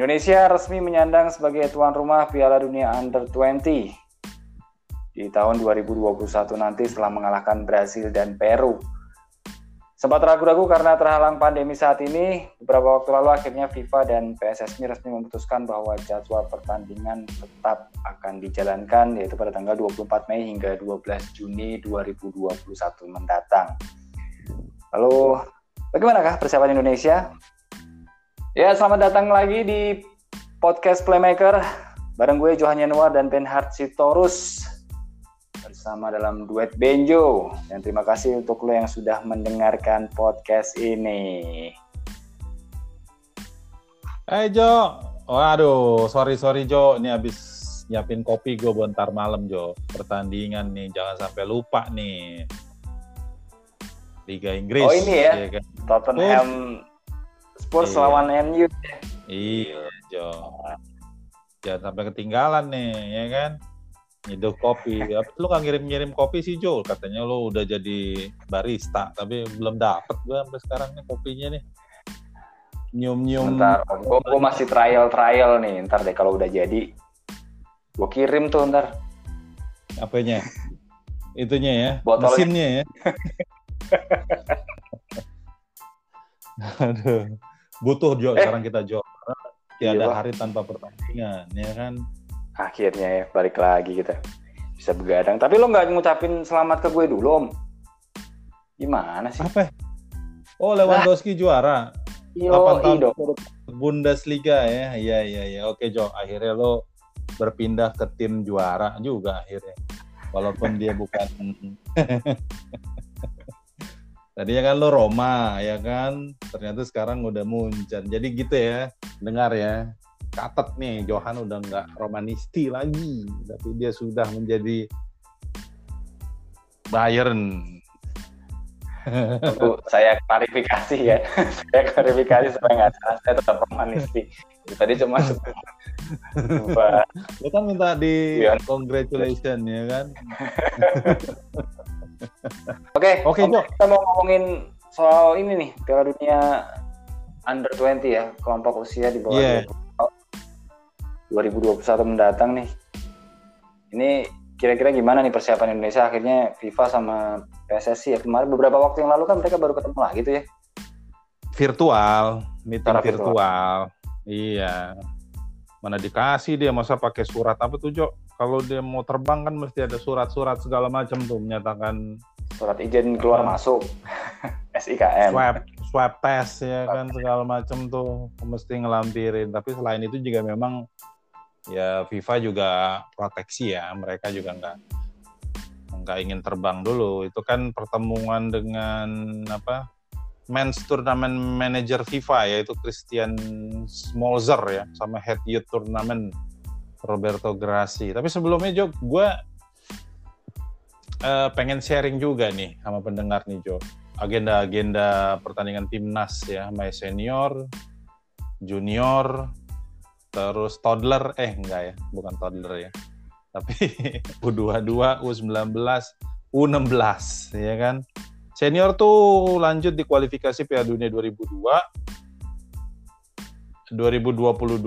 Indonesia resmi menyandang sebagai tuan rumah Piala Dunia Under 20 di tahun 2021 nanti setelah mengalahkan Brazil dan Peru. Sempat ragu-ragu karena terhalang pandemi saat ini, beberapa waktu lalu akhirnya FIFA dan PSSI resmi memutuskan bahwa jadwal pertandingan tetap akan dijalankan yaitu pada tanggal 24 Mei hingga 12 Juni 2021 mendatang. Lalu bagaimanakah persiapan Indonesia? Ya, selamat datang lagi di podcast Playmaker bareng gue Johan Yanuar dan Ben Sitorus bersama dalam duet Benjo. Dan terima kasih untuk lo yang sudah mendengarkan podcast ini. Hai Jo, waduh sorry sorry Jo, ini habis nyiapin kopi gue bentar malam Jo. Pertandingan nih, jangan sampai lupa nih. Liga Inggris. Oh ini ya, ya kan? Tottenham Spurs iya. lawan MU. Iya Jo. Jangan sampai ketinggalan nih, ya kan? nyeduh kopi. lu kan ngirim-ngirim kopi sih Jo, katanya lu udah jadi barista, tapi belum dapet gue sampai sekarang nih kopinya nih. Nyium-nyium. Ntar, gue, gue masih trial-trial nih, ntar deh kalau udah jadi, gue kirim tuh ntar. Apanya? Itunya ya, Botolnya. mesinnya ya. Aduh, butuh Jo eh. sekarang kita Jo. Tiada iya, hari tanpa pertandingan, ya kan? akhirnya ya balik lagi kita. Bisa begadang. Tapi lo nggak ngucapin selamat ke gue dulu om. Gimana sih? Apa? Oh Lewandowski juara. Yo, tahun Bundesliga ya. Iya iya iya. Oke Jo. Akhirnya lo berpindah ke tim juara juga akhirnya. Walaupun dia bukan tadinya kan lo Roma ya kan? Ternyata sekarang udah Munchen. Jadi gitu ya dengar ya. Catat nih Johan udah nggak romanisti lagi. Tapi dia sudah menjadi Bayern. Tunggu, saya klarifikasi ya. Saya klarifikasi supaya nggak salah saya tetap romanisti. Tadi cuma Dia kan minta di ya. congratulation ya kan oke oke okay, kita mau ngomongin soal ini nih Piala Dunia Under 20 ya kelompok usia di bawah yeah. 2021 mendatang nih. Ini kira-kira gimana nih persiapan Indonesia akhirnya FIFA sama PSSI ya kemarin beberapa waktu yang lalu kan mereka baru ketemu lah gitu ya. Virtual, meeting virtual. virtual. Iya. Mana dikasih dia masa pakai surat apa tuh Jo? Kalau dia mau terbang kan mesti ada surat-surat segala macam tuh menyatakan surat izin keluar masuk SIKM. Swab swab test ya kan segala macam tuh mesti ngelampirin. Tapi selain itu juga memang ya FIFA juga proteksi ya mereka juga nggak nggak ingin terbang dulu itu kan pertemuan dengan apa men's turnamen manager FIFA yaitu Christian Smolzer ya sama head youth turnamen Roberto Grassi. Tapi sebelumnya Jo gue uh, pengen sharing juga nih sama pendengar nih Jo agenda-agenda pertandingan timnas ya my senior junior terus toddler. Eh enggak ya bukan toddler ya. Tapi U22 U19 U16 ya kan? Senior tuh lanjut di kualifikasi Piala Dunia 2002 2022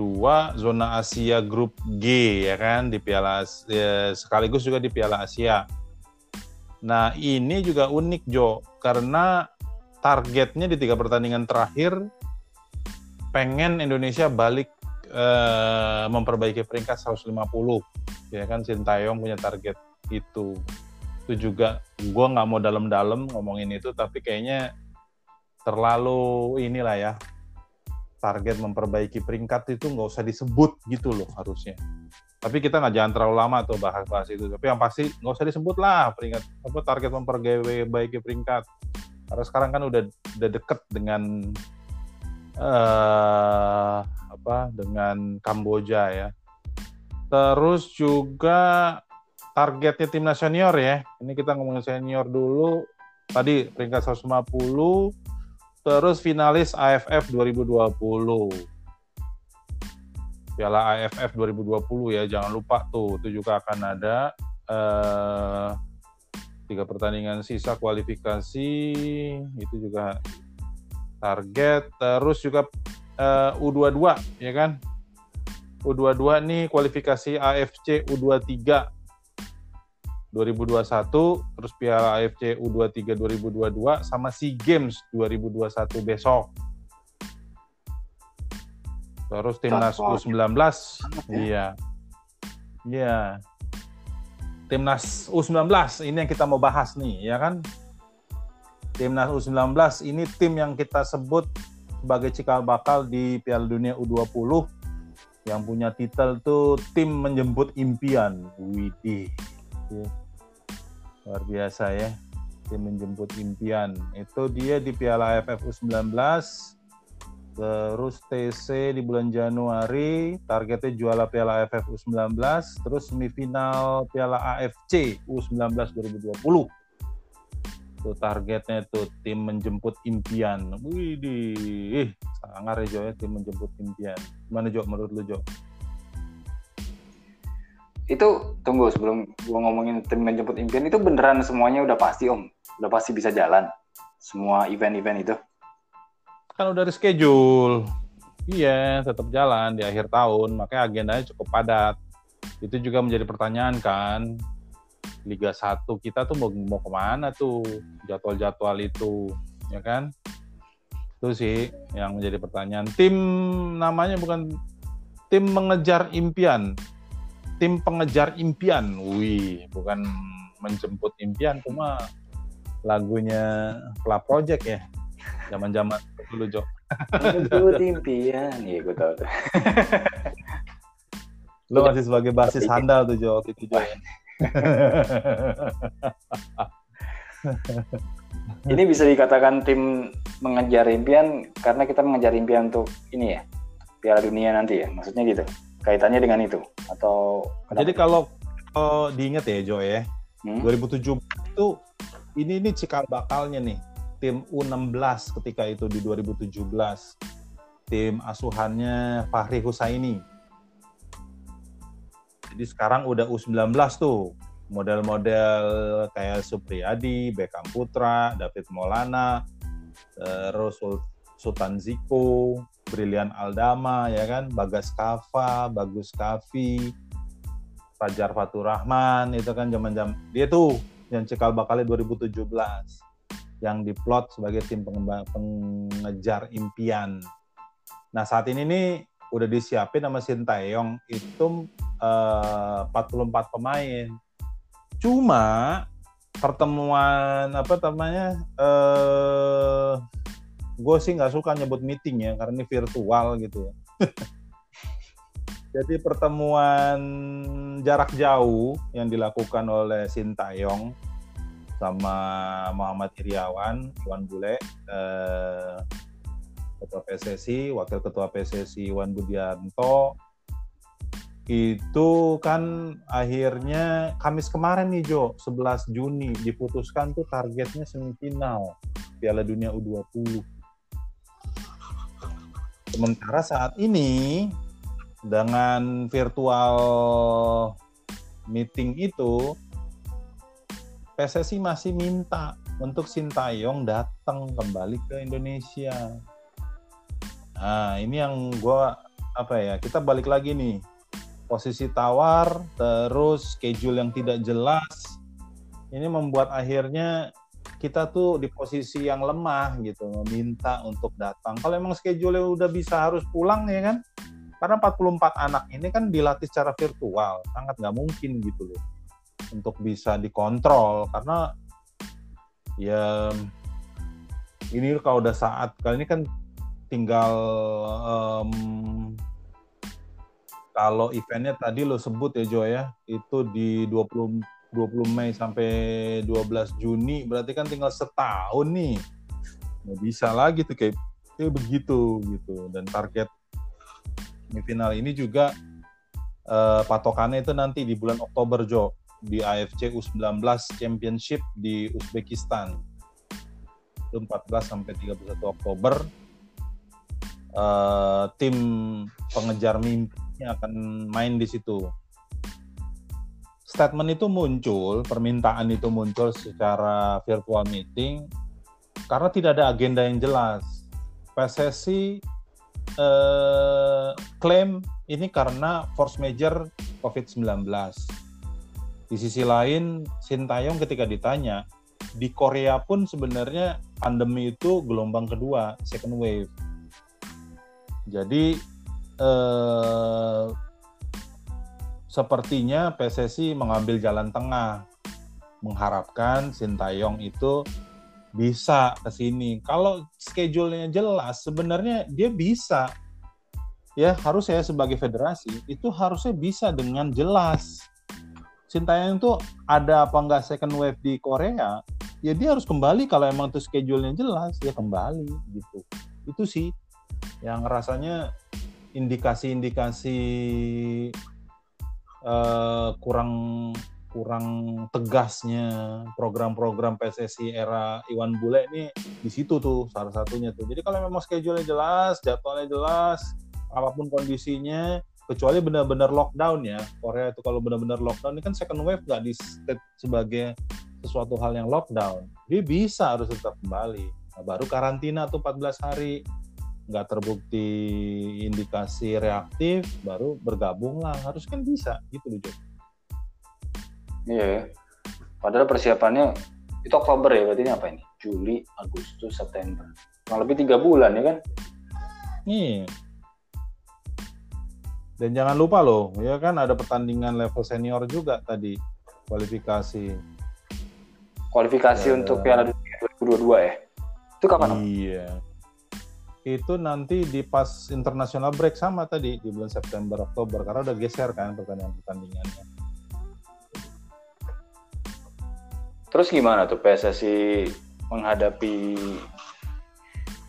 zona Asia grup G ya kan di Piala ya, sekaligus juga di Piala Asia. Nah, ini juga unik Jo karena targetnya di tiga pertandingan terakhir pengen Indonesia balik uh, memperbaiki peringkat 150 ya kan Sintayong punya target itu itu juga gue nggak mau dalam-dalam ngomongin itu tapi kayaknya terlalu inilah ya target memperbaiki peringkat itu nggak usah disebut gitu loh harusnya tapi kita nggak jangan terlalu lama tuh bahas-bahas itu tapi yang pasti nggak usah disebut lah peringkat apa target memperbaiki peringkat karena sekarang kan udah udah deket dengan uh, apa dengan Kamboja ya. Terus juga targetnya timnas senior ya. Ini kita ngomongin senior dulu. Tadi peringkat 150, terus finalis AFF 2020. Piala AFF 2020 ya, jangan lupa tuh, itu juga akan ada eh, tiga pertandingan sisa kualifikasi, itu juga target. Terus juga uh, U22 ya kan U22 nih kualifikasi AFC U23 2021, terus Piala AFC U23 2022 sama SEA Games 2021 besok. Terus timnas U19, iya. Iya. Timnas U19 ini yang kita mau bahas nih, ya kan? Timnas U19 ini tim yang kita sebut sebagai cikal bakal di Piala Dunia U20 yang punya titel tuh tim menjemput impian. Widih luar biasa ya tim menjemput impian. Itu dia di Piala AFF U19 terus TC di bulan Januari targetnya juara Piala AFF U19 terus semifinal Piala AFC U19 2020 itu targetnya itu tim menjemput impian. Wih di sangar ya Jo ya tim menjemput impian. Gimana Jo menurut lu Jo itu tunggu sebelum gua ngomongin tim menjemput impian itu beneran semuanya udah pasti om. Udah pasti bisa jalan. Semua event-event itu. Kan udah reschedule iya tetap jalan di akhir tahun. Makanya agendanya cukup padat. Itu juga menjadi pertanyaan kan. Liga 1 kita tuh mau mau ke mana tuh? Jadwal-jadwal itu ya kan? Itu sih yang menjadi pertanyaan. Tim namanya bukan tim mengejar impian tim pengejar impian. Wih, bukan menjemput impian, cuma lagunya Club Project ya. Zaman-zaman dulu, Jo. Menjemput impian. Iya, gue tahu tuh. Lo masih sebagai basis handal tuh, Jo, itu, Jo. ini bisa dikatakan tim mengejar impian karena kita mengejar impian untuk ini ya Piala Dunia nanti ya maksudnya gitu kaitannya dengan itu atau kenapa? jadi kalau oh, diingat ya Jo ya hmm? 2007 itu ini ini cikal bakalnya nih tim U16 ketika itu di 2017 tim asuhannya Fahri Husaini jadi sekarang udah U19 tuh model-model kayak Supriyadi, Beckham Putra, David Molana, terus Sultan Ziko, Brilian Aldama ya kan, Bagas Kava, Bagus Kavi, Fajar Fatur Rahman itu kan zaman-zaman dia tuh yang cikal bakalnya 2017 yang diplot sebagai tim pengejar impian. Nah saat ini nih udah disiapin sama Sintayong itu uh, 44 pemain. Cuma pertemuan apa namanya uh, gue sih nggak suka nyebut meeting ya karena ini virtual gitu ya. Jadi pertemuan jarak jauh yang dilakukan oleh Sintayong sama Muhammad Iriawan, Iwan Bule, eh, Ketua PSSI, Wakil Ketua PSSI Iwan Budianto, itu kan akhirnya Kamis kemarin nih Jo, 11 Juni diputuskan tuh targetnya semifinal Piala Dunia U20 Sementara saat ini dengan virtual meeting itu PSSI masih minta untuk Sintayong datang kembali ke Indonesia. Nah, ini yang gue apa ya? Kita balik lagi nih. Posisi tawar, terus schedule yang tidak jelas. Ini membuat akhirnya kita tuh di posisi yang lemah gitu meminta untuk datang. Kalau emang schedule udah bisa harus pulang ya kan? Karena 44 anak ini kan dilatih secara virtual sangat nggak mungkin gitu loh untuk bisa dikontrol. Karena ya ini kalau udah saat kali ini kan tinggal um, kalau eventnya tadi lo sebut ya Jo ya itu di 20 20 Mei sampai 12 Juni berarti kan tinggal setahun nih. Nggak bisa lagi tuh kayak, kayak begitu gitu. Dan target semifinal ini juga uh, patokannya itu nanti di bulan Oktober Jo di AFC U19 Championship di Uzbekistan. Itu 14 sampai 31 Oktober. Uh, tim pengejar mimpi akan main di situ statement itu muncul, permintaan itu muncul secara virtual meeting karena tidak ada agenda yang jelas. PSSI eh, klaim ini karena force major COVID-19. Di sisi lain, Sintayong ketika ditanya, di Korea pun sebenarnya pandemi itu gelombang kedua, second wave. Jadi eh, sepertinya PSSI mengambil jalan tengah, mengharapkan Sintayong itu bisa ke sini. Kalau schedule-nya jelas, sebenarnya dia bisa. Ya, harus saya sebagai federasi itu harusnya bisa dengan jelas. Sintayong itu ada apa enggak second wave di Korea, ya dia harus kembali kalau emang itu schedule-nya jelas, ya kembali gitu. Itu sih yang rasanya indikasi-indikasi uh, kurang kurang tegasnya program-program PSSI era Iwan Bule ini di situ tuh salah satunya tuh. Jadi kalau memang schedule-nya jelas, jadwalnya jelas, apa pun kondisinya, kecuali benar-benar lockdown ya. Korea itu kalau benar-benar lockdown ini kan second wave nggak di state sebagai sesuatu hal yang lockdown. Dia bisa harus tetap kembali. Nah, baru karantina tuh 14 hari nggak terbukti indikasi reaktif baru bergabung lah harus kan bisa gitu loh Jok. Iya ya. Padahal persiapannya itu Oktober ya berarti ini apa ini? Juli, Agustus, September. Kurang lebih tiga bulan ya kan? Iya. Dan jangan lupa loh, ya kan ada pertandingan level senior juga tadi kualifikasi. Kualifikasi ya. untuk Piala Dunia 2022 ya? Itu kapan? Iya. Itu nanti di pas international break sama tadi di bulan September Oktober karena udah geser kan pertandingan pertandingannya. Terus gimana tuh PSSI menghadapi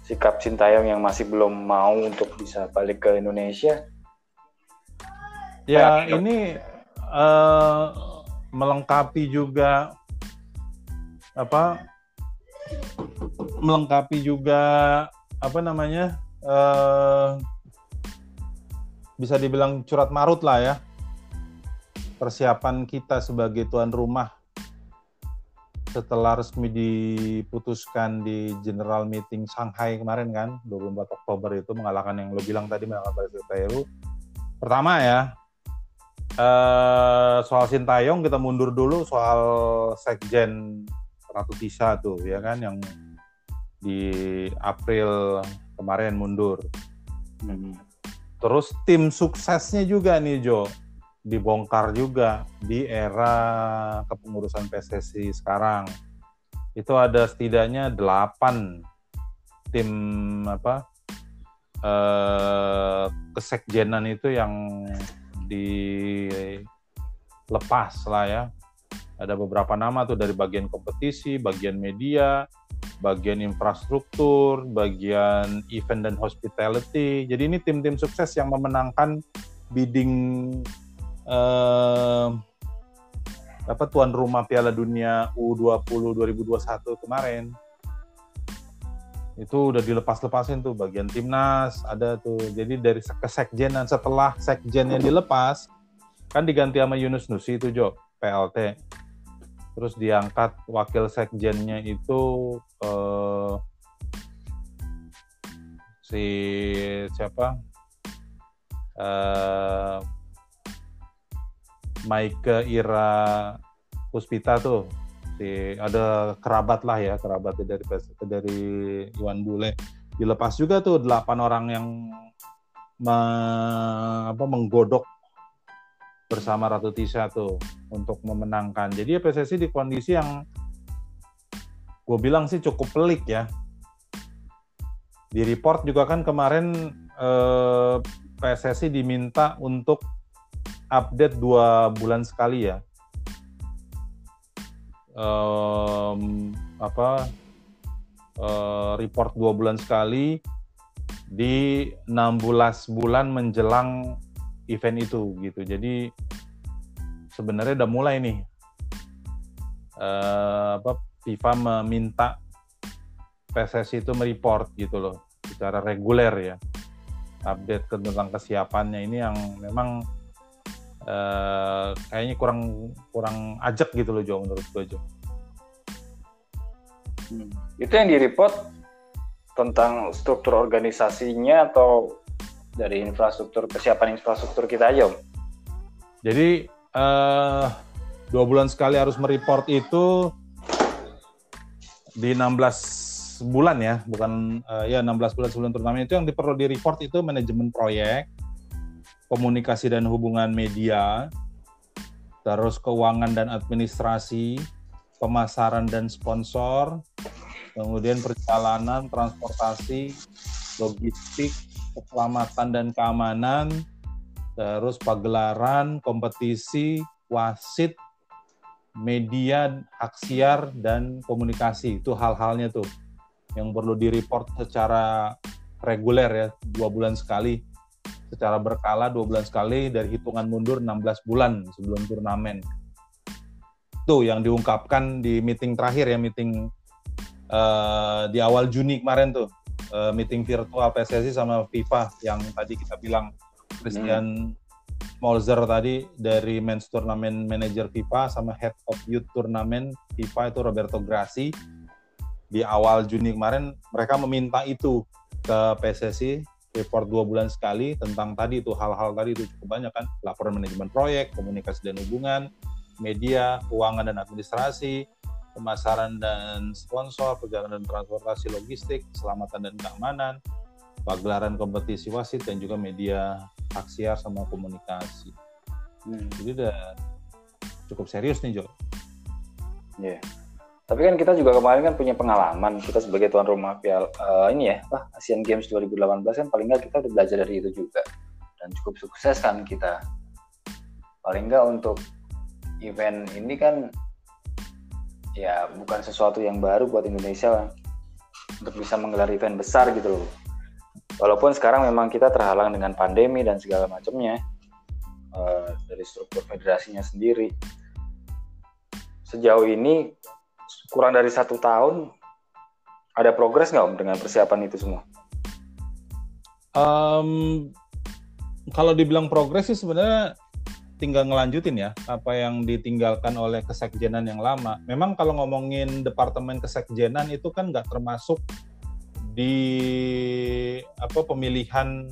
sikap Sintayong yang masih belum mau untuk bisa balik ke Indonesia? Ya ini uh, melengkapi juga apa? Melengkapi juga apa namanya? Uh, bisa dibilang curat marut lah ya persiapan kita sebagai tuan rumah setelah resmi diputuskan di General Meeting Shanghai kemarin kan 24 Oktober itu mengalahkan yang lo bilang tadi mengalahkan Peru pertama ya eh, soal Sintayong kita mundur dulu soal Sekjen Ratu Tisa tuh ya kan yang di April kemarin mundur hmm. terus tim suksesnya juga nih Jo dibongkar juga di era kepengurusan PSSI sekarang. Itu ada setidaknya delapan tim apa eh, kesekjenan itu yang dilepas lah ya. Ada beberapa nama tuh dari bagian kompetisi, bagian media, bagian infrastruktur, bagian event dan hospitality. Jadi ini tim-tim sukses yang memenangkan bidding eh, apa tuan rumah Piala Dunia U20 2021 kemarin. Itu udah dilepas-lepasin tuh bagian timnas ada tuh. Jadi dari kesekjenan setelah sekjennya dilepas kan diganti sama Yunus Nusi itu Jo PLT terus diangkat wakil sekjennya itu eh, si siapa? Eh, Maike Ira Puspita tuh. Si ada kerabat lah ya kerabat dari dari Iwan Bule. Dilepas juga tuh delapan orang yang me, apa, menggodok bersama Ratu Tisa tuh untuk memenangkan. Jadi ya PSSI di kondisi yang gue bilang sih cukup pelik ya. Di report juga kan kemarin eh, PSSI diminta untuk update dua bulan sekali ya. Um, apa uh, report dua bulan sekali di 16 bulan menjelang event itu gitu. Jadi sebenarnya udah mulai nih uh, apa FIFA meminta PSSI itu mereport gitu loh secara reguler ya update tentang kesiapannya ini yang memang uh, kayaknya kurang kurang ajak gitu loh Jo menurut gue Jo. Hmm. Itu yang di report tentang struktur organisasinya atau dari infrastruktur kesiapan infrastruktur kita aja om. Jadi uh, dua bulan sekali harus mereport itu di 16 bulan ya, bukan uh, ya 16 bulan sebelum turnamen. Itu yang perlu di report itu manajemen proyek, komunikasi dan hubungan media, terus keuangan dan administrasi, pemasaran dan sponsor, kemudian perjalanan, transportasi, logistik, keselamatan dan keamanan, terus pagelaran, kompetisi, wasit, media, hak siar, dan komunikasi. Itu hal-halnya tuh yang perlu direport secara reguler ya, dua bulan sekali. Secara berkala dua bulan sekali dari hitungan mundur 16 bulan sebelum turnamen. Tuh yang diungkapkan di meeting terakhir ya, meeting uh, di awal Juni kemarin tuh. Uh, meeting virtual PSSI sama FIFA yang tadi kita bilang Christian hmm. Molzer tadi dari Men's Turnamen Manager FIFA sama Head of Youth Turnamen FIFA itu Roberto Grassi di awal Juni kemarin mereka meminta itu ke PSSI report dua bulan sekali tentang tadi itu hal-hal tadi itu cukup banyak kan laporan manajemen proyek, komunikasi dan hubungan, media, keuangan dan administrasi, pemasaran dan sponsor, perjalanan transportasi logistik, keselamatan dan keamanan, pagelaran kompetisi wasit dan juga media aksiar sama komunikasi. Hmm. Jadi udah cukup serius nih Jo. Iya. Yeah. Tapi kan kita juga kemarin kan punya pengalaman kita sebagai tuan rumah Piala uh, ini ya, apa Asian Games 2018 kan paling nggak kita udah belajar dari itu juga dan cukup sukses kan kita. Paling nggak untuk event ini kan ya bukan sesuatu yang baru buat Indonesia untuk bisa menggelar event besar gitu loh walaupun sekarang memang kita terhalang dengan pandemi dan segala macamnya uh, dari struktur federasinya sendiri sejauh ini kurang dari satu tahun ada progres nggak om dengan persiapan itu semua? Um, kalau dibilang progres sih sebenarnya tinggal ngelanjutin ya apa yang ditinggalkan oleh kesekjenan yang lama. Memang kalau ngomongin departemen kesekjenan itu kan nggak termasuk di apa pemilihan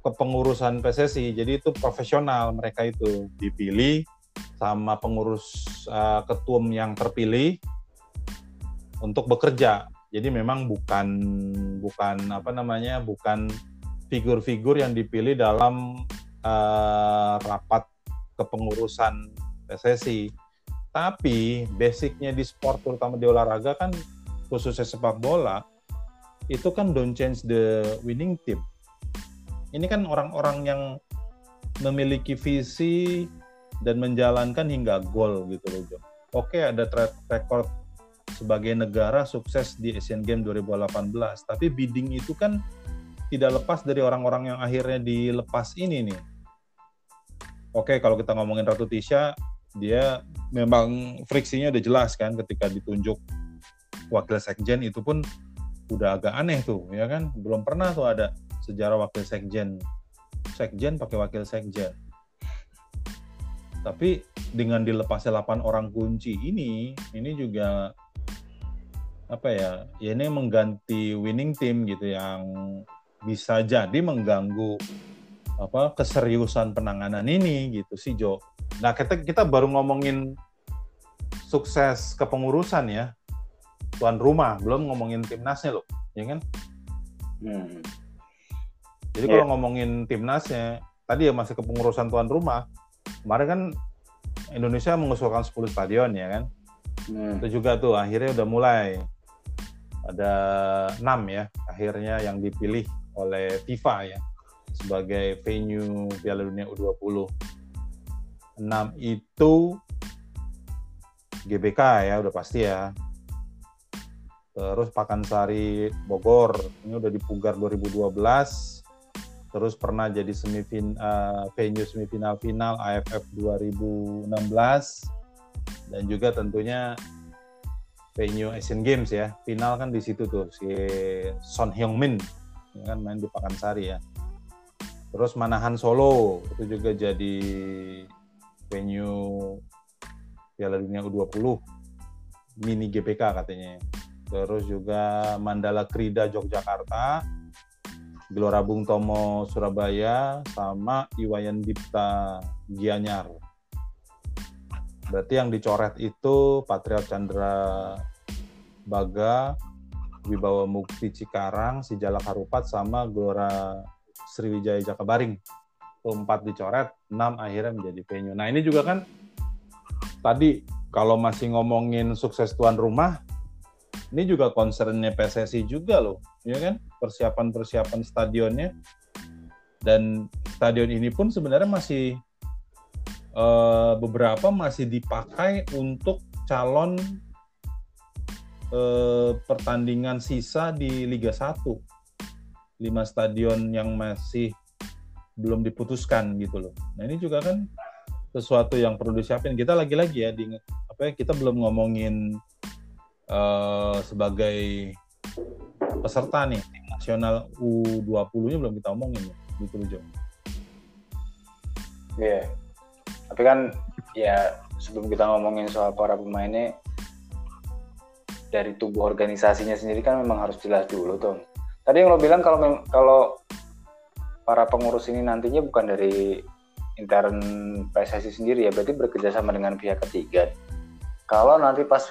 kepengurusan PSSI. Jadi itu profesional mereka itu dipilih sama pengurus uh, ketum yang terpilih untuk bekerja. Jadi memang bukan bukan apa namanya bukan figur-figur yang dipilih dalam uh, rapat kepengurusan PSSI. Tapi basicnya di sport terutama di olahraga kan khususnya sepak bola itu kan don't change the winning team. Ini kan orang-orang yang memiliki visi dan menjalankan hingga gol gitu loh, Jo. Oke, ada track record sebagai negara sukses di Asian Games 2018, tapi bidding itu kan tidak lepas dari orang-orang yang akhirnya dilepas ini nih. Oke, kalau kita ngomongin Ratu Tisha, dia memang friksinya udah jelas kan ketika ditunjuk wakil sekjen itu pun udah agak aneh tuh ya kan? Belum pernah tuh ada sejarah wakil sekjen. Sekjen pakai wakil sekjen. Tapi dengan dilepasnya 8 orang kunci ini ini juga apa ya ya ini mengganti winning team gitu yang bisa jadi mengganggu apa keseriusan penanganan ini gitu sih Jo. Nah kita kita baru ngomongin sukses kepengurusan ya tuan rumah, belum ngomongin timnasnya loh, ya kan? Hmm. Jadi yeah. kalau ngomongin timnasnya, tadi ya masih kepengurusan tuan rumah, kemarin kan Indonesia mengusulkan 10 stadion ya kan? Hmm. Itu juga tuh akhirnya udah mulai ada enam ya akhirnya yang dipilih oleh FIFA ya sebagai venue Piala Dunia U20. 6 itu GBK ya udah pasti ya terus Pakansari Bogor ini udah di Pugar 2012 terus pernah jadi semifin uh, venue semifinal final AFF 2016 dan juga tentunya venue Asian Games ya. Final kan di situ tuh si Son Hyung Min. Ya kan main di Pakansari ya. Terus Manahan Solo itu juga jadi venue Piala Dunia U20 mini GPK katanya terus juga Mandala Krida Yogyakarta, Gelora Bung Tomo Surabaya sama Iwayan Dipta Gianyar. Berarti yang dicoret itu Patriot Chandra Baga, Wibawa Mukti Cikarang, Sijalak Harupat, sama Gelora Sriwijaya Jakabaring. Empat dicoret, enam akhirnya menjadi venue. Nah ini juga kan tadi kalau masih ngomongin sukses tuan rumah, ini juga concernnya PSSI juga loh, ya kan? Persiapan-persiapan stadionnya dan stadion ini pun sebenarnya masih uh, beberapa masih dipakai untuk calon uh, pertandingan sisa di Liga 1. Lima stadion yang masih belum diputuskan gitu loh. Nah ini juga kan sesuatu yang perlu disiapin. Kita lagi-lagi ya di apa ya kita belum ngomongin uh, sebagai peserta nih nasional U20-nya belum kita omongin ya gitu loh Jo. Iya. Yeah. Tapi kan ya sebelum kita ngomongin soal para pemainnya dari tubuh organisasinya sendiri kan memang harus jelas dulu tuh. Tadi yang lo bilang kalau kalau para pengurus ini nantinya bukan dari intern PSSI sendiri ya, berarti bekerja sama dengan pihak ketiga. Kalau nanti pas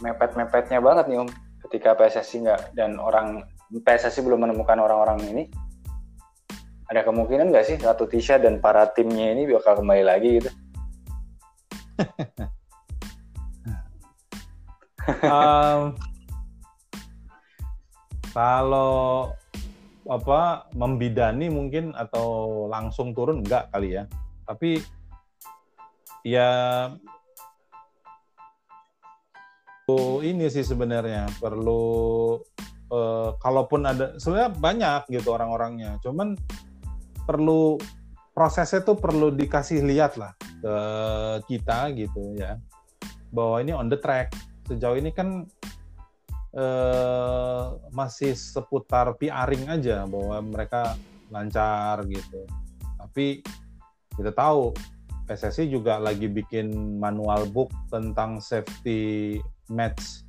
mepet-mepetnya banget nih Om ketika PSSI nggak dan orang PSSI belum menemukan orang-orang ini ada kemungkinan nggak sih Ratu Tisha dan para timnya ini bakal kembali lagi gitu? um, kalau apa membidani mungkin atau langsung turun enggak kali ya tapi ya ini sih sebenarnya perlu uh, kalaupun ada sebenarnya banyak gitu orang-orangnya. Cuman perlu prosesnya tuh perlu dikasih lihat lah ke kita gitu ya bahwa ini on the track. Sejauh ini kan uh, masih seputar PRing aja bahwa mereka lancar gitu. Tapi kita tahu PSSI juga lagi bikin manual book tentang safety match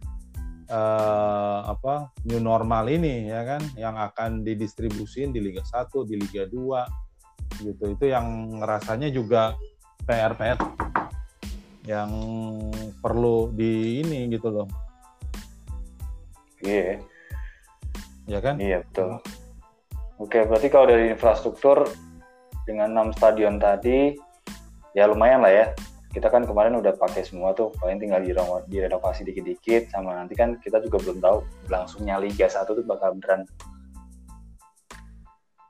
uh, apa new normal ini ya kan yang akan didistribusin di Liga 1, di Liga 2 gitu. Itu yang rasanya juga PR-PR yang perlu di ini gitu loh. Iya. Yeah. Ya kan? Iya, betul. Oke, berarti kalau dari infrastruktur dengan enam stadion tadi ya lumayan lah ya kita kan kemarin udah pakai semua tuh paling tinggal direnovasi dikit-dikit sama nanti kan kita juga belum tahu langsungnya Liga 1 tuh bakal beneran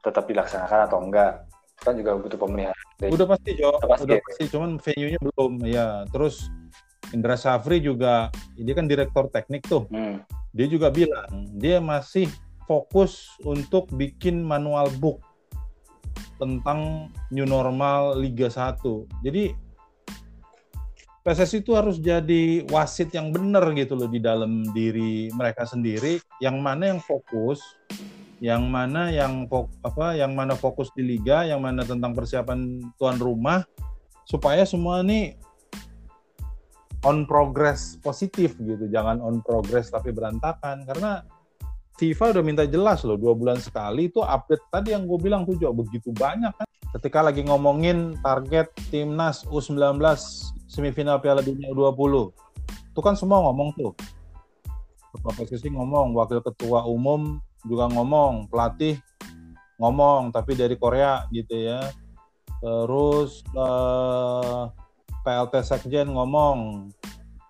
tetap dilaksanakan atau enggak. Kan juga butuh pemeliharaan. Udah pasti Jo. Udah pasti, udah pasti cuman venue-nya belum. Ya terus Indra Safri juga ini kan direktur teknik tuh. Hmm. dia juga bilang dia masih fokus untuk bikin manual book tentang new normal Liga 1 jadi PSSI itu harus jadi wasit yang benar gitu loh di dalam diri mereka sendiri. Yang mana yang fokus yang mana yang apa yang mana fokus di liga yang mana tentang persiapan tuan rumah supaya semua ini on progress positif gitu. Jangan on progress tapi berantakan. Karena FIFA udah minta jelas loh dua bulan sekali itu update. Tadi yang gue bilang tuh begitu banyak kan. Ketika lagi ngomongin target timnas U19 semifinal Piala Dunia U20. Itu kan semua ngomong tuh. Ketua PSSI ngomong, wakil ketua umum juga ngomong, pelatih ngomong, tapi dari Korea gitu ya. Terus eh, PLT Sekjen ngomong,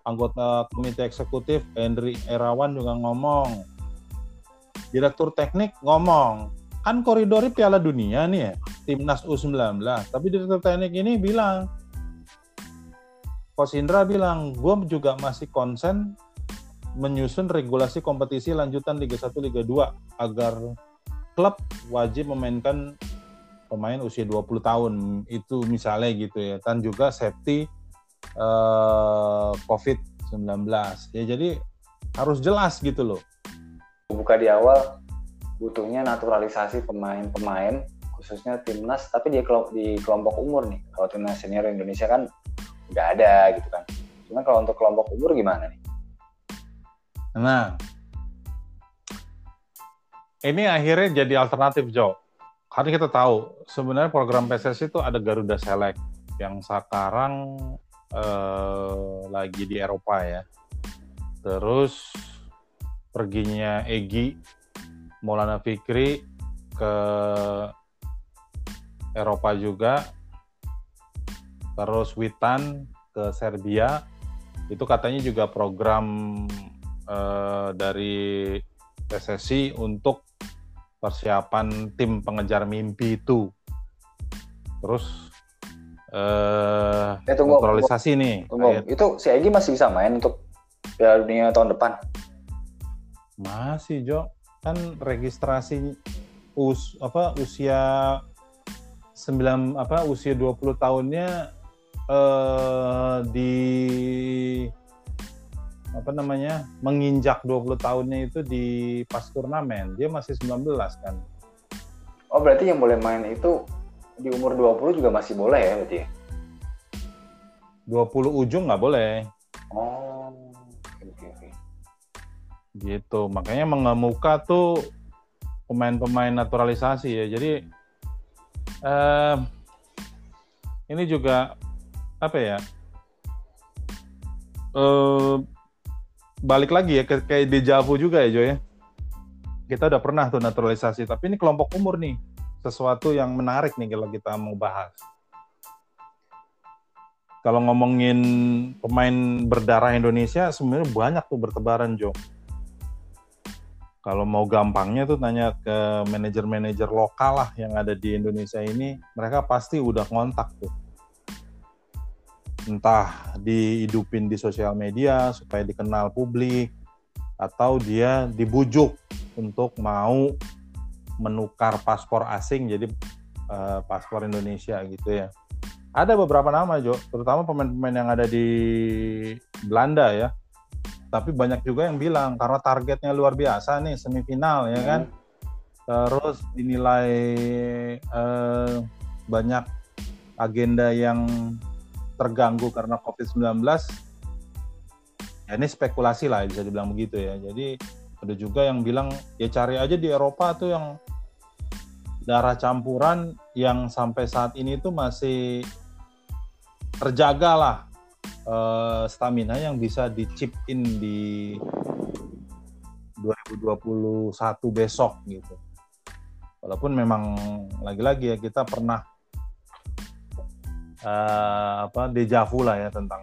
anggota komite eksekutif Henry Erawan juga ngomong, direktur teknik ngomong, kan koridornya Piala Dunia nih ya, timnas U19, tapi direktur teknik ini bilang Coach Indra bilang, gue juga masih konsen menyusun regulasi kompetisi lanjutan Liga 1, Liga 2 agar klub wajib memainkan pemain usia 20 tahun. Itu misalnya gitu ya. Dan juga safety uh, COVID-19 ya jadi harus jelas gitu loh. Buka di awal butuhnya naturalisasi pemain-pemain khususnya timnas tapi di kelompok umur nih. Kalau timnas senior Indonesia kan nggak ada gitu kan. Cuma kalau untuk kelompok umur gimana nih? Nah, ini akhirnya jadi alternatif Jo. Karena kita tahu sebenarnya program PSSI itu ada Garuda Select yang sekarang eh, lagi di Eropa ya. Terus perginya Egi Maulana Fikri ke Eropa juga. Terus Witan ke Serbia. Itu katanya juga program eh, dari PSSI untuk persiapan tim pengejar mimpi itu. Terus eh, Eh, tunggu, naturalisasi nih. Tunggu, itu si Egi masih bisa main untuk Piala Dunia tahun depan. Masih Jo, kan registrasi us apa usia 9 apa usia 20 tahunnya eh di apa namanya? menginjak 20 tahunnya itu di pas turnamen. Dia masih 19 kan. Oh, berarti yang boleh main itu di umur 20 juga masih boleh ya berarti ya? 20 ujung nggak boleh. Oh, oke oke oke. gitu makanya mengemuka tuh pemain-pemain naturalisasi ya jadi eh, ini juga apa ya? Eh, balik lagi ya ke kayak dejavu juga ya Jo ya? Kita udah pernah tuh naturalisasi tapi ini kelompok umur nih sesuatu yang menarik nih kalau kita mau bahas. Kalau ngomongin pemain berdarah Indonesia sebenarnya banyak tuh bertebaran Jo. Kalau mau gampangnya tuh tanya ke manajer-manajer lokal lah yang ada di Indonesia ini, mereka pasti udah kontak tuh. Entah dihidupin di sosial media supaya dikenal publik, atau dia dibujuk untuk mau menukar paspor asing jadi eh, paspor Indonesia gitu ya. Ada beberapa nama Jo, terutama pemain-pemain yang ada di Belanda ya. Tapi banyak juga yang bilang karena targetnya luar biasa nih semifinal ya kan? Terus dinilai eh, banyak agenda yang terganggu karena COVID-19 ya ini spekulasi lah bisa dibilang begitu ya jadi ada juga yang bilang ya cari aja di Eropa tuh yang darah campuran yang sampai saat ini tuh masih terjaga lah eh, stamina yang bisa di chip in di 2021 besok gitu. Walaupun memang lagi-lagi ya kita pernah eh, apa dejavu lah ya tentang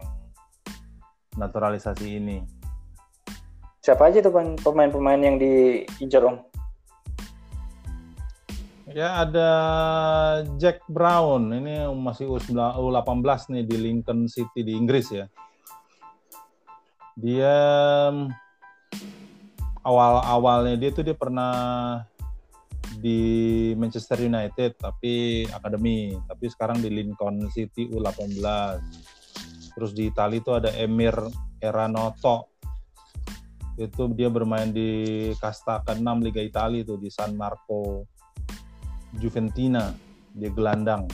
naturalisasi ini. Siapa aja tuh pemain-pemain yang diincar Om? Ya ada Jack Brown, ini masih U18 nih di Lincoln City di Inggris ya. Dia awal-awalnya dia tuh dia pernah di Manchester United tapi akademi, tapi sekarang di Lincoln City U18. Terus di Italia itu ada Emir Eranoto. Itu dia bermain di kasta ke-6 Liga Italia itu di San Marco Juventina. Dia gelandang.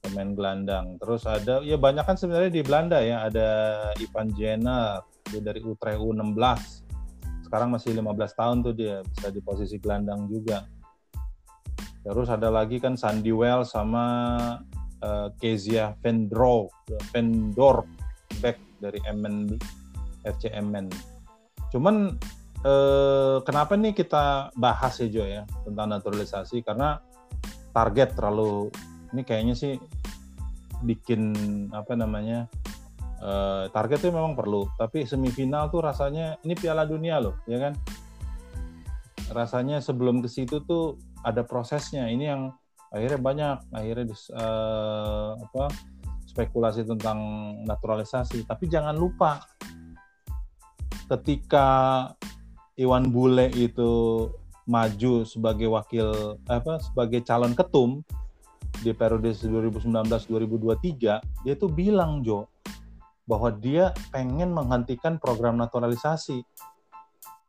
Pemain gelandang. Terus ada ya banyak kan sebenarnya di Belanda ya. Ada Ivan Jenner dia dari Utrecht U16 sekarang masih 15 tahun tuh dia bisa di posisi gelandang juga. Terus ada lagi kan Sandy Well sama uh, Kezia Vendro Vendor back dari Emmen FC Emmen cuman eh, kenapa nih kita bahas ya Jo ya tentang naturalisasi? Karena target terlalu ini kayaknya sih bikin apa namanya eh, target itu memang perlu tapi semifinal tuh rasanya ini Piala Dunia loh ya kan? Rasanya sebelum ke situ tuh ada prosesnya ini yang akhirnya banyak akhirnya eh, apa spekulasi tentang naturalisasi. Tapi jangan lupa ketika Iwan Bule itu maju sebagai wakil apa sebagai calon ketum di periode 2019-2023 dia tuh bilang Jo bahwa dia pengen menghentikan program naturalisasi.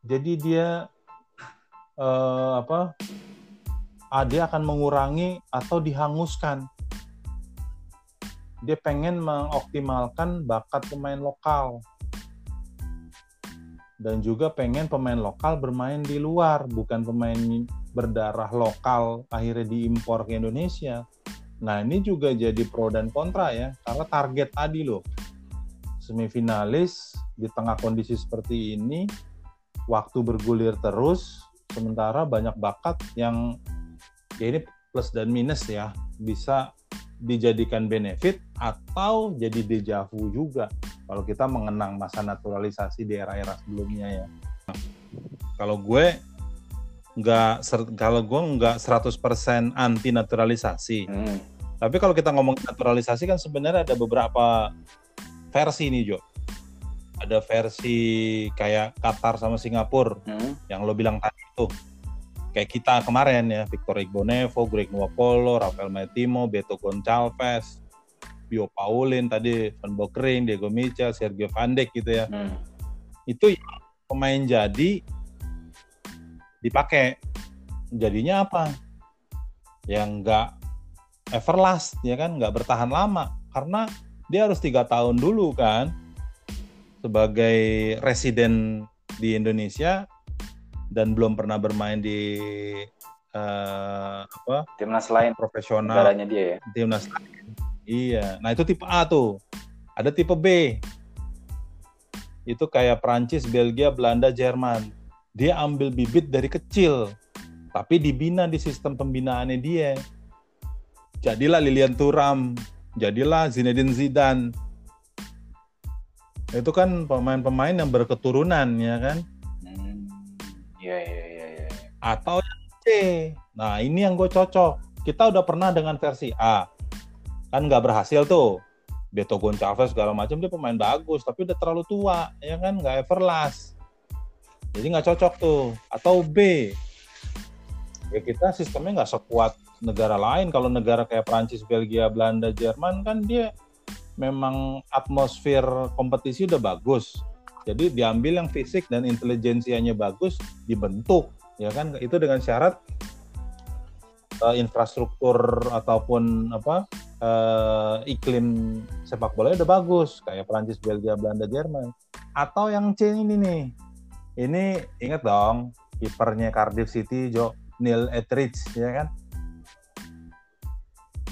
Jadi dia eh, apa ah, dia akan mengurangi atau dihanguskan. Dia pengen mengoptimalkan bakat pemain lokal. Dan juga pengen pemain lokal bermain di luar, bukan pemain berdarah lokal akhirnya diimpor ke Indonesia. Nah ini juga jadi pro dan kontra ya, karena target tadi loh, semifinalis di tengah kondisi seperti ini, waktu bergulir terus, sementara banyak bakat yang ya ini plus dan minus ya, bisa dijadikan benefit atau jadi dejavu juga kalau kita mengenang masa naturalisasi di era-era sebelumnya ya. Kalau gue nggak kalau gue nggak 100% anti naturalisasi. Hmm. Tapi kalau kita ngomong naturalisasi kan sebenarnya ada beberapa versi nih Jo. Ada versi kayak Qatar sama Singapura hmm. yang lo bilang tadi itu. Kayak kita kemarin ya, Victor Igbonevo, Greg Nuopolo, Rafael Maitimo, Beto Goncalves, Bio Paulin tadi, Van Bokering, Diego Micha, Sergio Van Dijk gitu ya. Hmm. Itu pemain jadi dipakai. Jadinya apa? Yang enggak everlast ya kan, nggak bertahan lama karena dia harus tiga tahun dulu kan sebagai residen di Indonesia dan belum pernah bermain di uh, apa timnas lain profesional dia ya timnas lain Iya, nah itu tipe A tuh. Ada tipe B. Itu kayak Prancis, Belgia, Belanda, Jerman. Dia ambil bibit dari kecil, tapi dibina di sistem pembinaannya dia. Jadilah Lilian Thuram, jadilah Zinedine Zidane. Itu kan pemain-pemain yang berketurunan ya kan? Hmm, iya, iya, iya. Ya. Atau yang C. Nah ini yang gue cocok. Kita udah pernah dengan versi A kan nggak berhasil tuh Beto Goncalves segala macam dia pemain bagus tapi udah terlalu tua ya kan nggak everlast jadi nggak cocok tuh atau B ya kita sistemnya nggak sekuat negara lain kalau negara kayak Prancis Belgia Belanda Jerman kan dia memang atmosfer kompetisi udah bagus jadi diambil yang fisik dan intelijensianya bagus dibentuk ya kan itu dengan syarat uh, infrastruktur ataupun apa uh, iklim sepak bola udah bagus kayak Prancis, Belgia, Belanda, Jerman. Atau yang C ini nih. Ini inget dong kipernya Cardiff City Jo Neil Etheridge ya kan.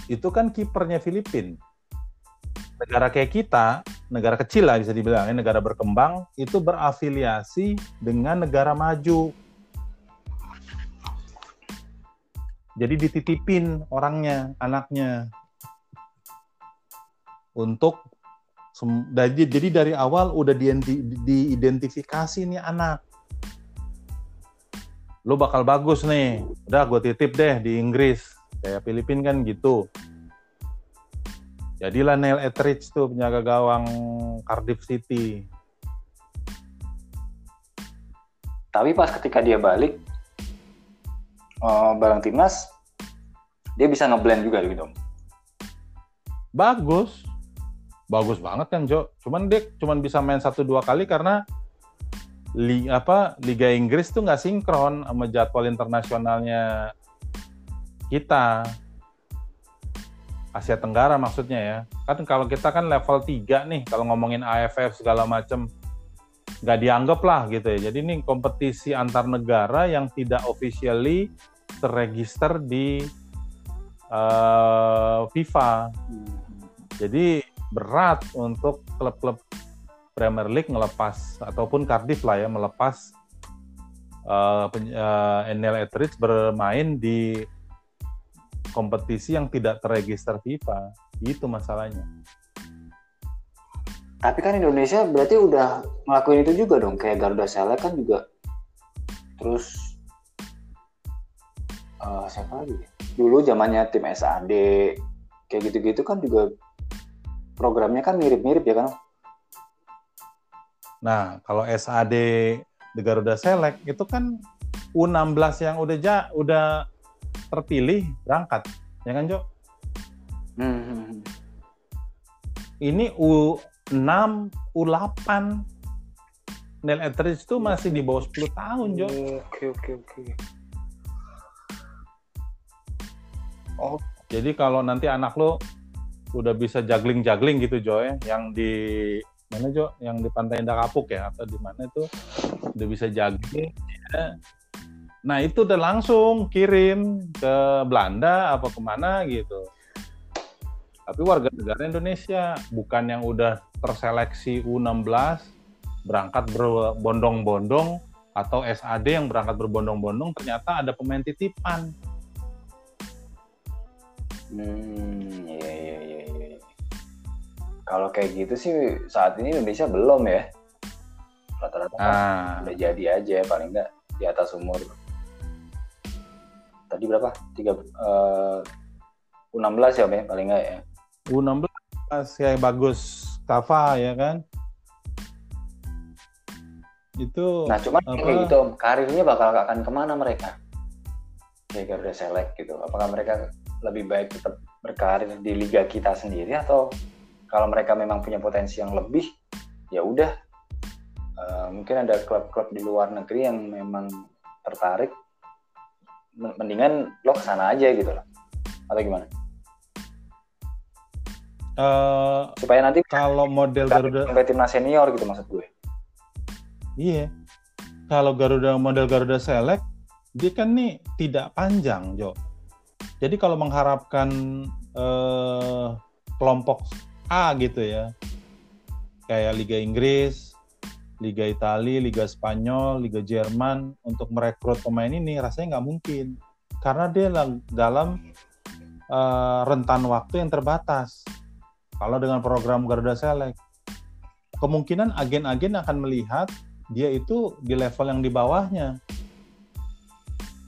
Itu kan kipernya Filipina. Negara kayak kita, negara kecil lah bisa dibilang, negara berkembang itu berafiliasi dengan negara maju. Jadi dititipin orangnya anaknya. Untuk jadi dari awal udah di, diidentifikasi nih anak. Lo bakal bagus nih. Udah gue titip deh di Inggris kayak Filipin kan gitu. Jadilah Neil Etheridge tuh penjaga gawang Cardiff City. Tapi pas ketika dia balik uh, barang timnas dia bisa ngeblend juga gitu. Bagus. Bagus banget kan Jo? Cuman dia cuman bisa main satu dua kali karena li, apa Liga Inggris tuh nggak sinkron sama jadwal internasionalnya kita. Asia Tenggara maksudnya ya. Kan kalau kita kan level 3 nih kalau ngomongin AFF segala macem nggak dianggap lah gitu ya. Jadi ini kompetisi antar negara yang tidak officially terregister di uh, FIFA. Jadi berat untuk klub-klub Premier League melepas ataupun Cardiff lah ya melepas uh, uh, Etheridge bermain di kompetisi yang tidak terregister FIFA. Itu masalahnya. Tapi kan Indonesia berarti udah ngelakuin itu juga dong, kayak Garuda Select kan juga. Terus uh, siapa lagi dulu zamannya tim SAD kayak gitu-gitu kan juga programnya kan mirip-mirip ya kan? Nah kalau SAD di Garuda Select itu kan U16 yang udah ja, udah terpilih berangkat ya kan Jo hmm. ini U6 U8 Neil Etheridge itu masih di bawah 10 tahun Jo oke oke oke Oh, jadi kalau nanti anak lo udah bisa juggling-juggling gitu Jo ya, yang di mana Jo? Yang di Pantai Indah Kapuk ya atau di mana itu? udah bisa jaga. Ya. Nah itu udah langsung kirim ke Belanda apa ke mana gitu. Tapi warga negara Indonesia bukan yang udah terseleksi U16 berangkat berbondong-bondong atau SAD yang berangkat berbondong-bondong ternyata ada pemain titipan. Hmm, iya iya iya. iya. Kalau kayak gitu sih saat ini Indonesia belum ya. Rata-rata ah. udah jadi aja paling enggak di atas umur. Tadi berapa? Tiga uh, U16 ya, paling enggak ya. U16 kayak bagus. Kava ya kan? Itu nah cuma apa, kayak gitu karirnya bakal akan ke mana mereka. Kayak Garuda Select gitu. Apakah mereka lebih baik tetap berkarir di liga kita sendiri? Atau kalau mereka memang punya potensi yang lebih ya udah. Uh, mungkin ada klub-klub di luar negeri yang memang tertarik mendingan lo ke sana aja gitu loh atau gimana? Uh, supaya nanti kalau model Garuda sampai timnas senior gitu maksud gue. Iya. Kalau Garuda model Garuda Select dia kan nih tidak panjang, Jo. Jadi kalau mengharapkan uh, kelompok A gitu ya. Kayak Liga Inggris, Liga Italia, Liga Spanyol, Liga Jerman untuk merekrut pemain ini rasanya nggak mungkin karena dia dalam uh, rentan waktu yang terbatas kalau dengan program Garuda Select, kemungkinan agen-agen akan melihat dia itu di level yang di bawahnya.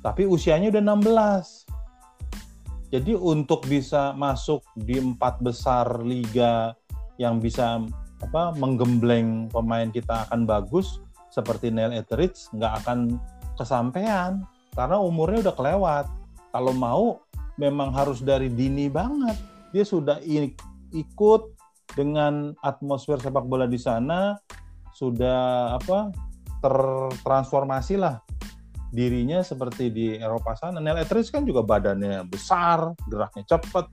Tapi usianya udah 16. Jadi untuk bisa masuk di empat besar liga yang bisa apa menggembleng pemain kita akan bagus seperti Neil Etheridge nggak akan kesampaian karena umurnya udah kelewat. Kalau mau memang harus dari dini banget. Dia sudah ikut dengan atmosfer sepak bola di sana sudah apa tertransformasi lah dirinya seperti di Eropa sana. Neil Etheridge kan juga badannya besar, geraknya cepat.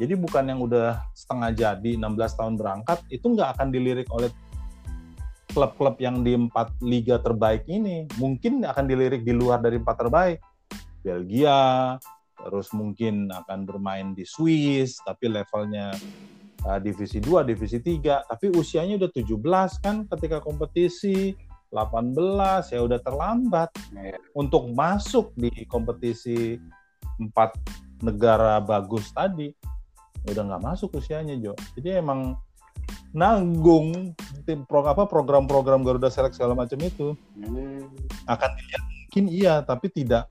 Jadi bukan yang udah setengah jadi 16 tahun berangkat itu nggak akan dilirik oleh klub-klub yang di empat liga terbaik ini. Mungkin akan dilirik di luar dari empat terbaik. Belgia, terus mungkin akan bermain di Swiss tapi levelnya uh, divisi 2, divisi 3, tapi usianya udah 17 kan ketika kompetisi 18 ya udah terlambat yeah. untuk masuk di kompetisi empat negara bagus tadi udah nggak masuk usianya Jo jadi emang nanggung tim pro apa program-program Garuda Select segala macam itu hmm. akan dilihat mungkin iya tapi tidak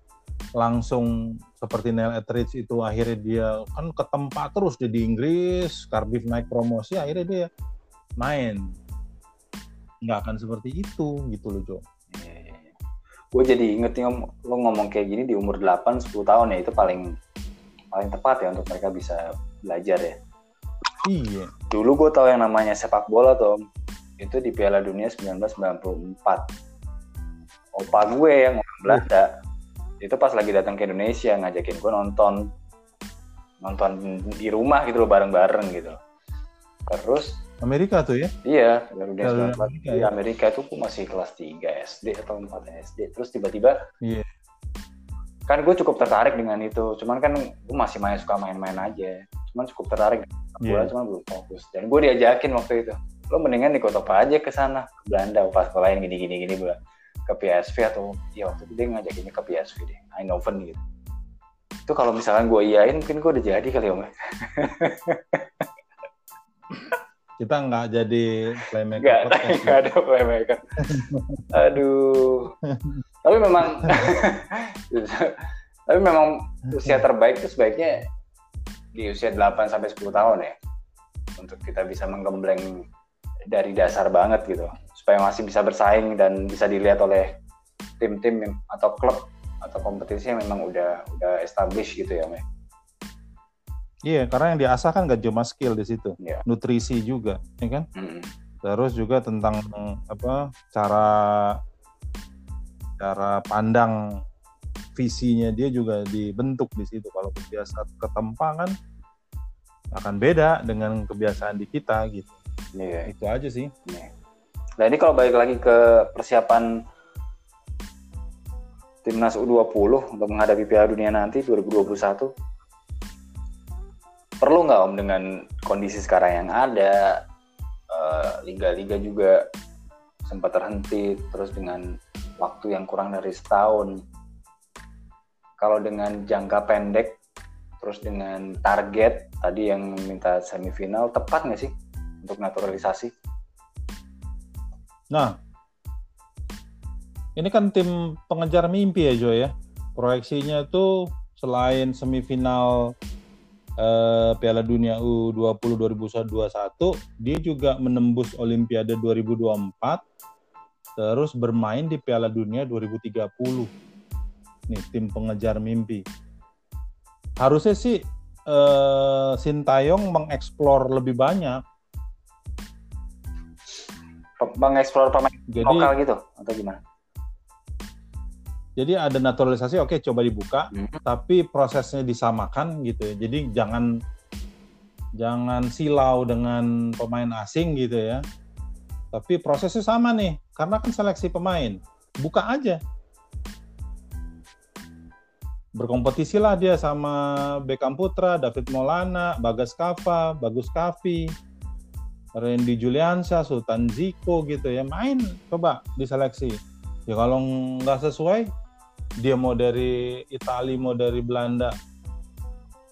langsung seperti Neil Etheridge itu akhirnya dia kan ke tempat terus dia di Inggris, Cardiff naik promosi, akhirnya dia main. Nggak akan seperti itu gitu loh, Jo. Iya. Gue jadi inget lo ngomong kayak gini di umur 8 10 tahun ya itu paling paling tepat ya untuk mereka bisa belajar ya. Iya. Dulu gue tahu yang namanya sepak bola Tom. Itu di Piala Dunia 1994. Opa gue yang orang Belanda itu pas lagi datang ke Indonesia ngajakin gue nonton nonton di rumah gitu loh bareng-bareng gitu terus Amerika tuh ya iya Garuda Amerika, di ya? Amerika itu gue masih kelas 3 SD atau 4 SD terus tiba-tiba iya kan gue cukup tertarik dengan itu. Cuman kan gue masih main suka main-main aja. Cuman cukup tertarik. Yeah. cuman belum fokus. Dan gue diajakin waktu itu lo mendingan ikut apa aja ke sana ke Belanda pas sekolahin gini gini gini gue ke PSV atau ya waktu itu dia ngajakinnya ke PSV deh Eindhoven gitu. Itu kalau misalkan gue iyain mungkin gue udah jadi kali om kita nggak jadi playmaker nggak, nggak ada playmaker. Aduh. Tapi memang tapi memang usia terbaik itu sebaiknya di usia 8 sampai 10 tahun ya. Untuk kita bisa menggembleng dari dasar banget gitu. Supaya masih bisa bersaing dan bisa dilihat oleh tim-tim atau klub atau kompetisi yang memang udah udah established gitu ya, Meh. Iya, karena yang diasah kan gak cuma skill di situ, yeah. nutrisi juga, ya kan? Mm. Terus juga tentang apa cara cara pandang visinya dia juga dibentuk di situ. Kalau kebiasaan ketempa kan akan beda dengan kebiasaan di kita gitu. Iya. Itu aja sih. Yeah. Nah ini kalau balik lagi ke persiapan timnas U20 untuk menghadapi Piala Dunia nanti 2021 perlu nggak om dengan kondisi sekarang yang ada eh, liga-liga uh, juga sempat terhenti terus dengan waktu yang kurang dari setahun kalau dengan jangka pendek terus dengan target tadi yang minta semifinal tepat nggak sih untuk naturalisasi? Nah, ini kan tim pengejar mimpi ya Jo ya. Proyeksinya itu selain semifinal uh, Piala Dunia U20 2021 dia juga menembus Olimpiade 2024 terus bermain di Piala Dunia 2030 nih tim pengejar mimpi. Harusnya sih uh, Sintayong mengeksplor lebih banyak. Mengeksplor pemain Jadi, lokal gitu atau gimana jadi ada naturalisasi, oke okay, coba dibuka, hmm. tapi prosesnya disamakan gitu ya. Jadi jangan jangan silau dengan pemain asing gitu ya. Tapi prosesnya sama nih, karena kan seleksi pemain. Buka aja. Berkompetisilah dia sama Beckham Putra, David Molana, Bagas Kava, Bagus Kavi, Randy Juliansyah, Sultan Ziko gitu ya. Main, coba diseleksi. Ya kalau nggak sesuai, dia mau dari Italia mau dari Belanda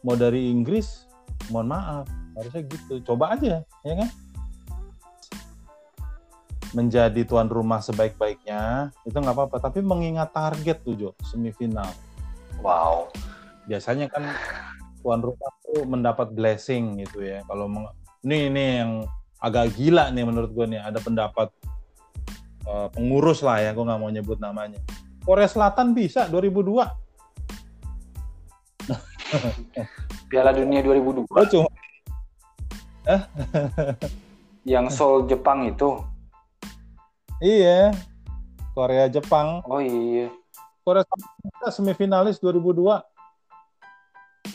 mau dari Inggris mohon maaf harusnya gitu. Coba aja ya kan? Menjadi tuan rumah sebaik-baiknya itu nggak apa-apa. Tapi mengingat target tuh Jo semifinal. Wow. Biasanya kan tuan rumah tuh mendapat blessing gitu ya. Kalau ini ini yang agak gila nih menurut gue nih. Ada pendapat uh, pengurus lah ya gue nggak mau nyebut namanya Korea Selatan bisa 2002. Piala Dunia 2002. Oh, cuma. yang Seoul Jepang itu. Iya. Korea Jepang. Oh iya. Korea Selatan semifinalis 2002.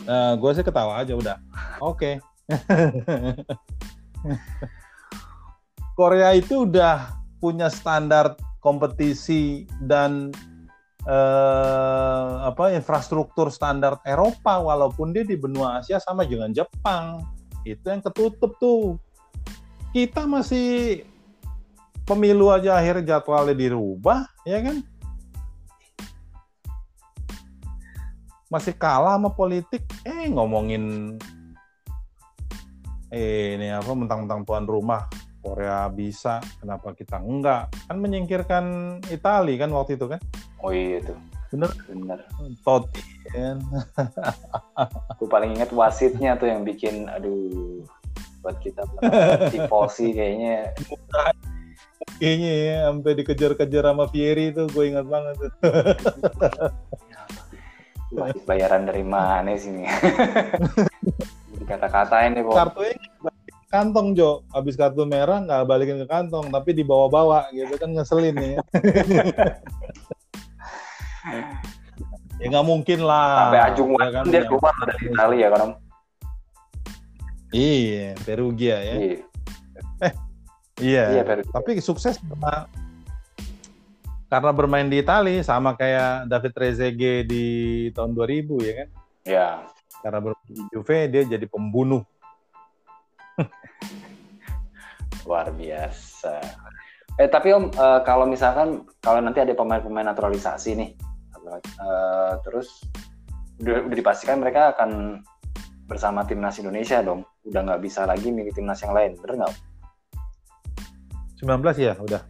Nah, gue sih ketawa aja udah. Oke. Okay. Korea itu udah punya standar kompetisi dan eh, apa infrastruktur standar Eropa walaupun dia di benua Asia sama dengan Jepang. Itu yang ketutup tuh. Kita masih pemilu aja akhir jadwalnya dirubah ya kan? Masih kalah sama politik. Eh ngomongin eh ini apa mentang-mentang tuan rumah Korea bisa kenapa kita enggak? Kan menyingkirkan Italia kan waktu itu kan Oh iya tuh. Bener? Bener. Totti kan. Gue paling inget wasitnya tuh yang bikin, aduh, buat kita tifosi kayaknya. Kayaknya ya, sampai dikejar-kejar sama Fieri itu gue ingat banget tuh. Bayaran dari mana sih nih? Kata-katain nih, Kartunya kantong Jo, habis kartu merah nggak balikin ke kantong, tapi dibawa-bawa gitu kan ngeselin nih. ya nggak mungkin lah. Sampai Ajung ya kan, dia keluar dari Italia ya kan Iya, Perugia ya. Iya. Eh, iya. iya Tapi sukses karena karena bermain di Italia sama kayak David Trezeguet di tahun 2000 ya kan? Iya. Karena bermain di Juve dia jadi pembunuh. Luar biasa. Eh tapi Om, uh, kalau misalkan kalau nanti ada pemain-pemain naturalisasi nih, uh, terus udah, udah dipastikan mereka akan bersama timnas Indonesia dong. Udah nggak bisa lagi milih timnas yang lain bener nggak? 19 ya udah.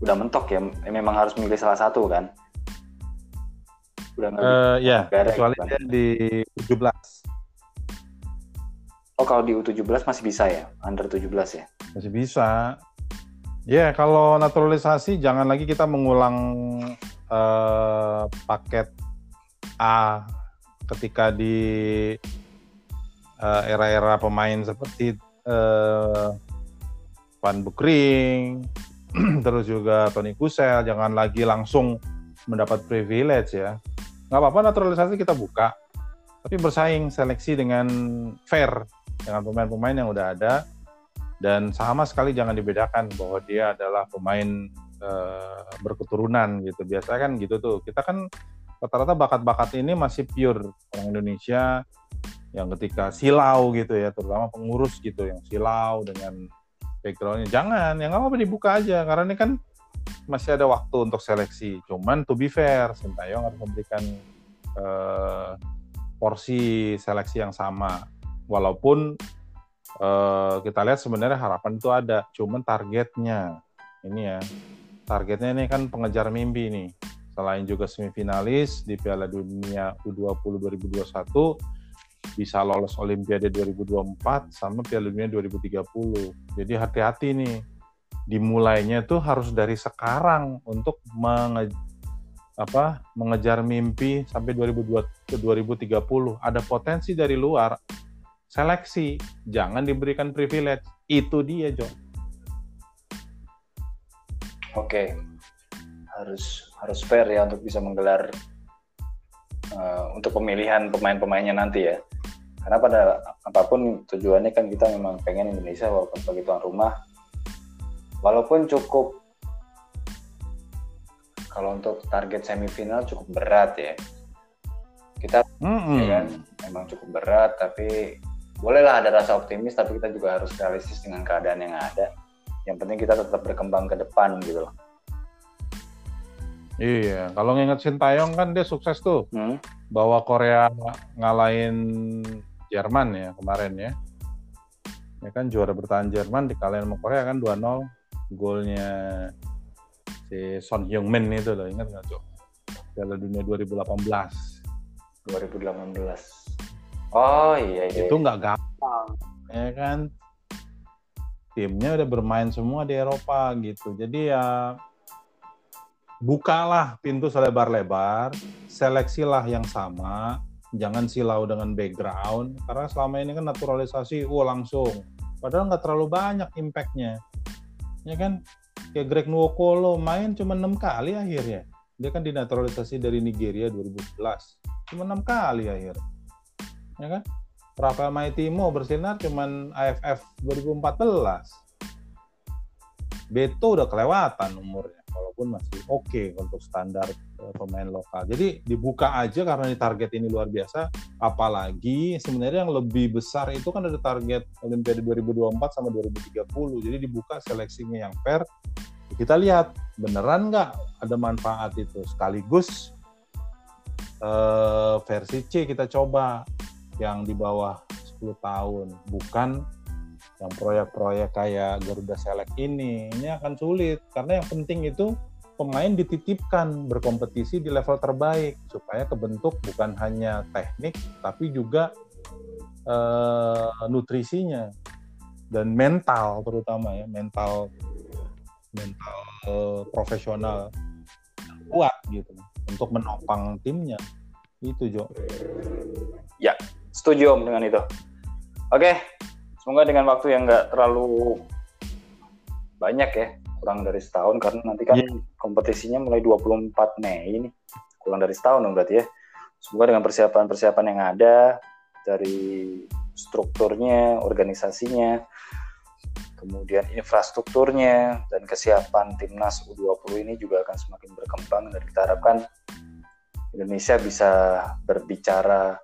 Udah mentok ya memang harus milih salah satu kan? Udah nggak uh, ya kecuali kan? di 17 oh kalau di U17 masih bisa ya? Under 17 ya? Masih bisa. Ya kalau naturalisasi jangan lagi kita mengulang uh, paket A ketika di uh, era-era pemain seperti uh, Van Bukring, terus juga Tony Kusel, jangan lagi langsung mendapat privilege ya. Nggak apa-apa naturalisasi kita buka, tapi bersaing seleksi dengan fair dengan pemain-pemain yang udah ada dan sama sekali jangan dibedakan bahwa dia adalah pemain uh, berketurunan gitu. Biasa kan gitu tuh. Kita kan rata-rata bakat-bakat ini masih pure orang Indonesia yang ketika silau gitu ya, terutama pengurus gitu yang silau dengan backgroundnya. Jangan, yang apa-apa dibuka aja karena ini kan masih ada waktu untuk seleksi. Cuman to be fair, Sintayong harus memberikan uh, porsi seleksi yang sama. Walaupun uh, kita lihat sebenarnya harapan itu ada, cuman targetnya ini ya, targetnya ini kan pengejar mimpi nih. Selain juga semifinalis di Piala Dunia U20 2021, bisa lolos Olimpiade 2024 sama Piala Dunia 2030. Jadi hati-hati nih, dimulainya tuh harus dari sekarang untuk menge apa mengejar mimpi sampai 2020 ke 2030 ada potensi dari luar seleksi. Jangan diberikan privilege. Itu dia Jo oke. Harus harus fair ya untuk bisa menggelar uh, untuk pemilihan pemain-pemainnya nanti ya. Karena pada apa pun tujuannya kan kita memang pengen Indonesia walaupun sebagai tuan rumah walaupun cukup kalau untuk target semifinal cukup berat ya. Kita mm-hmm. ya kan memang cukup berat tapi bolehlah ada rasa optimis tapi kita juga harus realistis dengan keadaan yang ada yang penting kita tetap berkembang ke depan gitu loh Iya, kalau nginget Sintayong kan dia sukses tuh. Hmm? Bawa Korea ngalahin Jerman ya kemarin ya. Ya kan juara bertahan Jerman dikalahin sama Korea kan 2-0. Golnya si Son Heung Min itu loh ingat nggak cok Piala Dunia 2018 2018 oh iya iya itu nggak gampang ya kan timnya udah bermain semua di Eropa gitu. Jadi ya bukalah pintu selebar-lebar seleksilah yang sama jangan silau dengan background karena selama ini kan naturalisasi oh langsung. Padahal nggak terlalu banyak impactnya. Ya kan? Kayak Greg Nwokolo main cuma enam kali akhirnya. Dia kan dinaturalisasi dari Nigeria 2011 cuma enam kali akhir. Ya kan Rafael Maitimo bersinar cuma AFF 2014 Beto udah kelewatan umurnya walaupun masih oke okay untuk standar uh, pemain lokal. Jadi dibuka aja karena ini target ini luar biasa. Apalagi sebenarnya yang lebih besar itu kan ada target Olimpiade 2024 sama 2030. Jadi dibuka seleksinya yang fair. Kita lihat beneran nggak ada manfaat itu. Sekaligus uh, versi C kita coba yang di bawah 10 tahun, bukan yang proyek-proyek kayak Garuda Select ini. Ini akan sulit karena yang penting itu pemain dititipkan berkompetisi di level terbaik supaya kebentuk bukan hanya teknik tapi juga uh, nutrisinya dan mental terutama ya mental mental uh, profesional kuat gitu untuk menopang timnya. Itu Jo. Ya setuju Om dengan itu. Oke semoga dengan waktu yang nggak terlalu banyak ya kurang dari setahun karena nanti kan yeah. kompetisinya mulai 24 Mei ini kurang dari setahun dong berarti ya semoga dengan persiapan-persiapan yang ada dari strukturnya organisasinya kemudian infrastrukturnya dan kesiapan timnas U20 ini juga akan semakin berkembang dan kita harapkan Indonesia bisa berbicara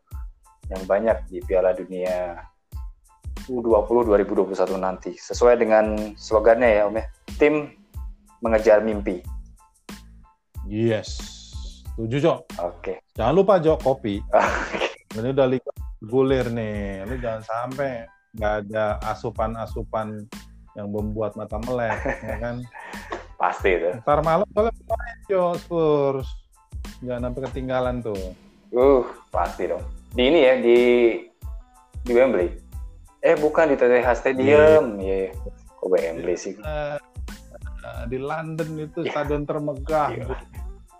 yang banyak di Piala Dunia U20 2021 nanti sesuai dengan slogannya ya Om ya tim mengejar mimpi. Yes. Setuju, Jok. Oke. Okay. Jangan lupa, Jok, kopi. Okay. Ini udah liga gulir nih. Lu jangan sampai nggak ada asupan-asupan yang membuat mata melek, ya kan? Pasti itu. Ntar malam boleh main, Jo, Spurs. Jangan sampai ketinggalan tuh. Uh, pasti dong. Di ini ya, di di Wembley. Eh, bukan di TTH Stadium. Iya. Yeah. Kok Wembley sih? Uh, di London itu yeah. stadion termegah.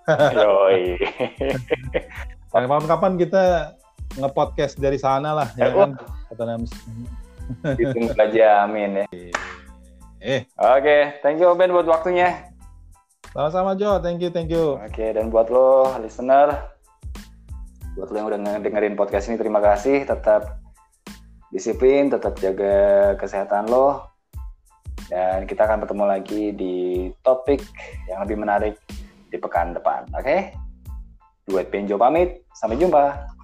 Yoi. Kapan-kapan kita nge-podcast dari sana lah, ya kan? Kata Ditunggu aja, amin ya. Eh. Oke, okay. thank you Ben buat waktunya. Sama-sama Jo, thank you, thank you. Oke, okay, dan buat lo listener, buat lo yang udah dengerin podcast ini, terima kasih. Tetap disiplin, tetap jaga kesehatan lo, Dan kita akan bertemu lagi di topik yang lebih menarik di pekan depan. Oke? Okay? Duet Benjo pamit. Sampai jumpa.